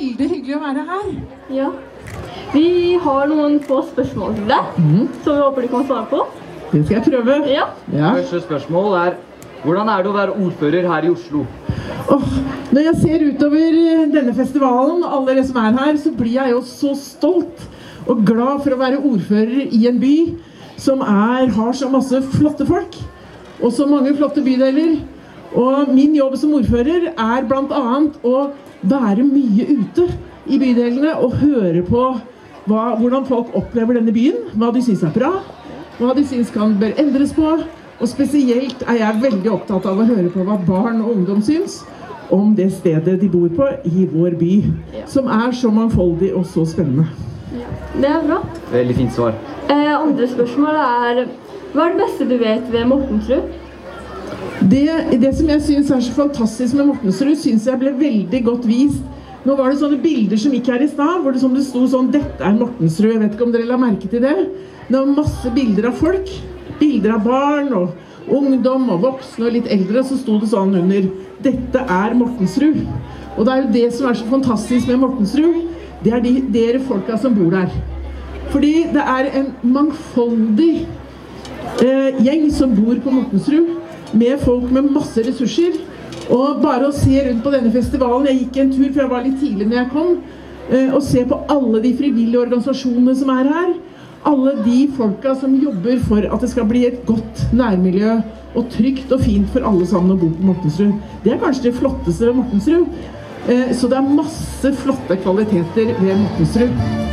veldig hyggelig å være her. Ja. Vi har noen få spørsmål til deg, som vi håper du kan svare på. Det skal jeg prøve. Ja. Ja. Første spørsmål er hvordan er det å være ordfører her i Oslo? Oh, når jeg ser utover eh, denne festivalen, alle dere som er her, så blir jeg jo så stolt og glad for å være ordfører i en by som er, har så masse flotte folk. Og så mange flotte bydeler. Og min jobb som ordfører er bl.a. å være mye ute i bydelene og høre på hva, hvordan folk opplever denne byen. Hva de syns er bra, hva de syns kan bør endres på. Og spesielt er jeg veldig opptatt av å høre på hva barn og ungdom syns om det stedet de bor på i vår by. Som er så mangfoldig og så spennende. Det er bra. Veldig fint svar. Eh, andre spørsmål er Hva er det beste du vet ved Mortensrud? Det, det som jeg syns er så fantastisk med Mortensrud, syns jeg ble veldig godt vist. Nå var det sånne bilder som gikk her i stad, hvor det, som det sto sånn 'Dette er Mortensrud'. Jeg vet ikke om dere la merke til det? Det var masse bilder av folk. Bilder av barn og ungdom og voksne og litt eldre. Så sto det sånn under 'Dette er Mortensrud'. Og det er jo det som er så fantastisk med Mortensrud. Det er de, dere folka som bor der. Fordi det er en mangfoldig eh, gjeng som bor på Mortensrud, med folk med masse ressurser. Og bare å se rundt på denne festivalen Jeg gikk en tur, for jeg var litt tidlig når jeg kom. Eh, og se på alle de frivillige organisasjonene som er her. Alle de folka som jobber for at det skal bli et godt nærmiljø og trygt og fint for alle sammen å bo på Mortensrud. Det er kanskje det flotteste ved Mortensrud. Eh, så det er masse flotte kvaliteter ved Mortensrud.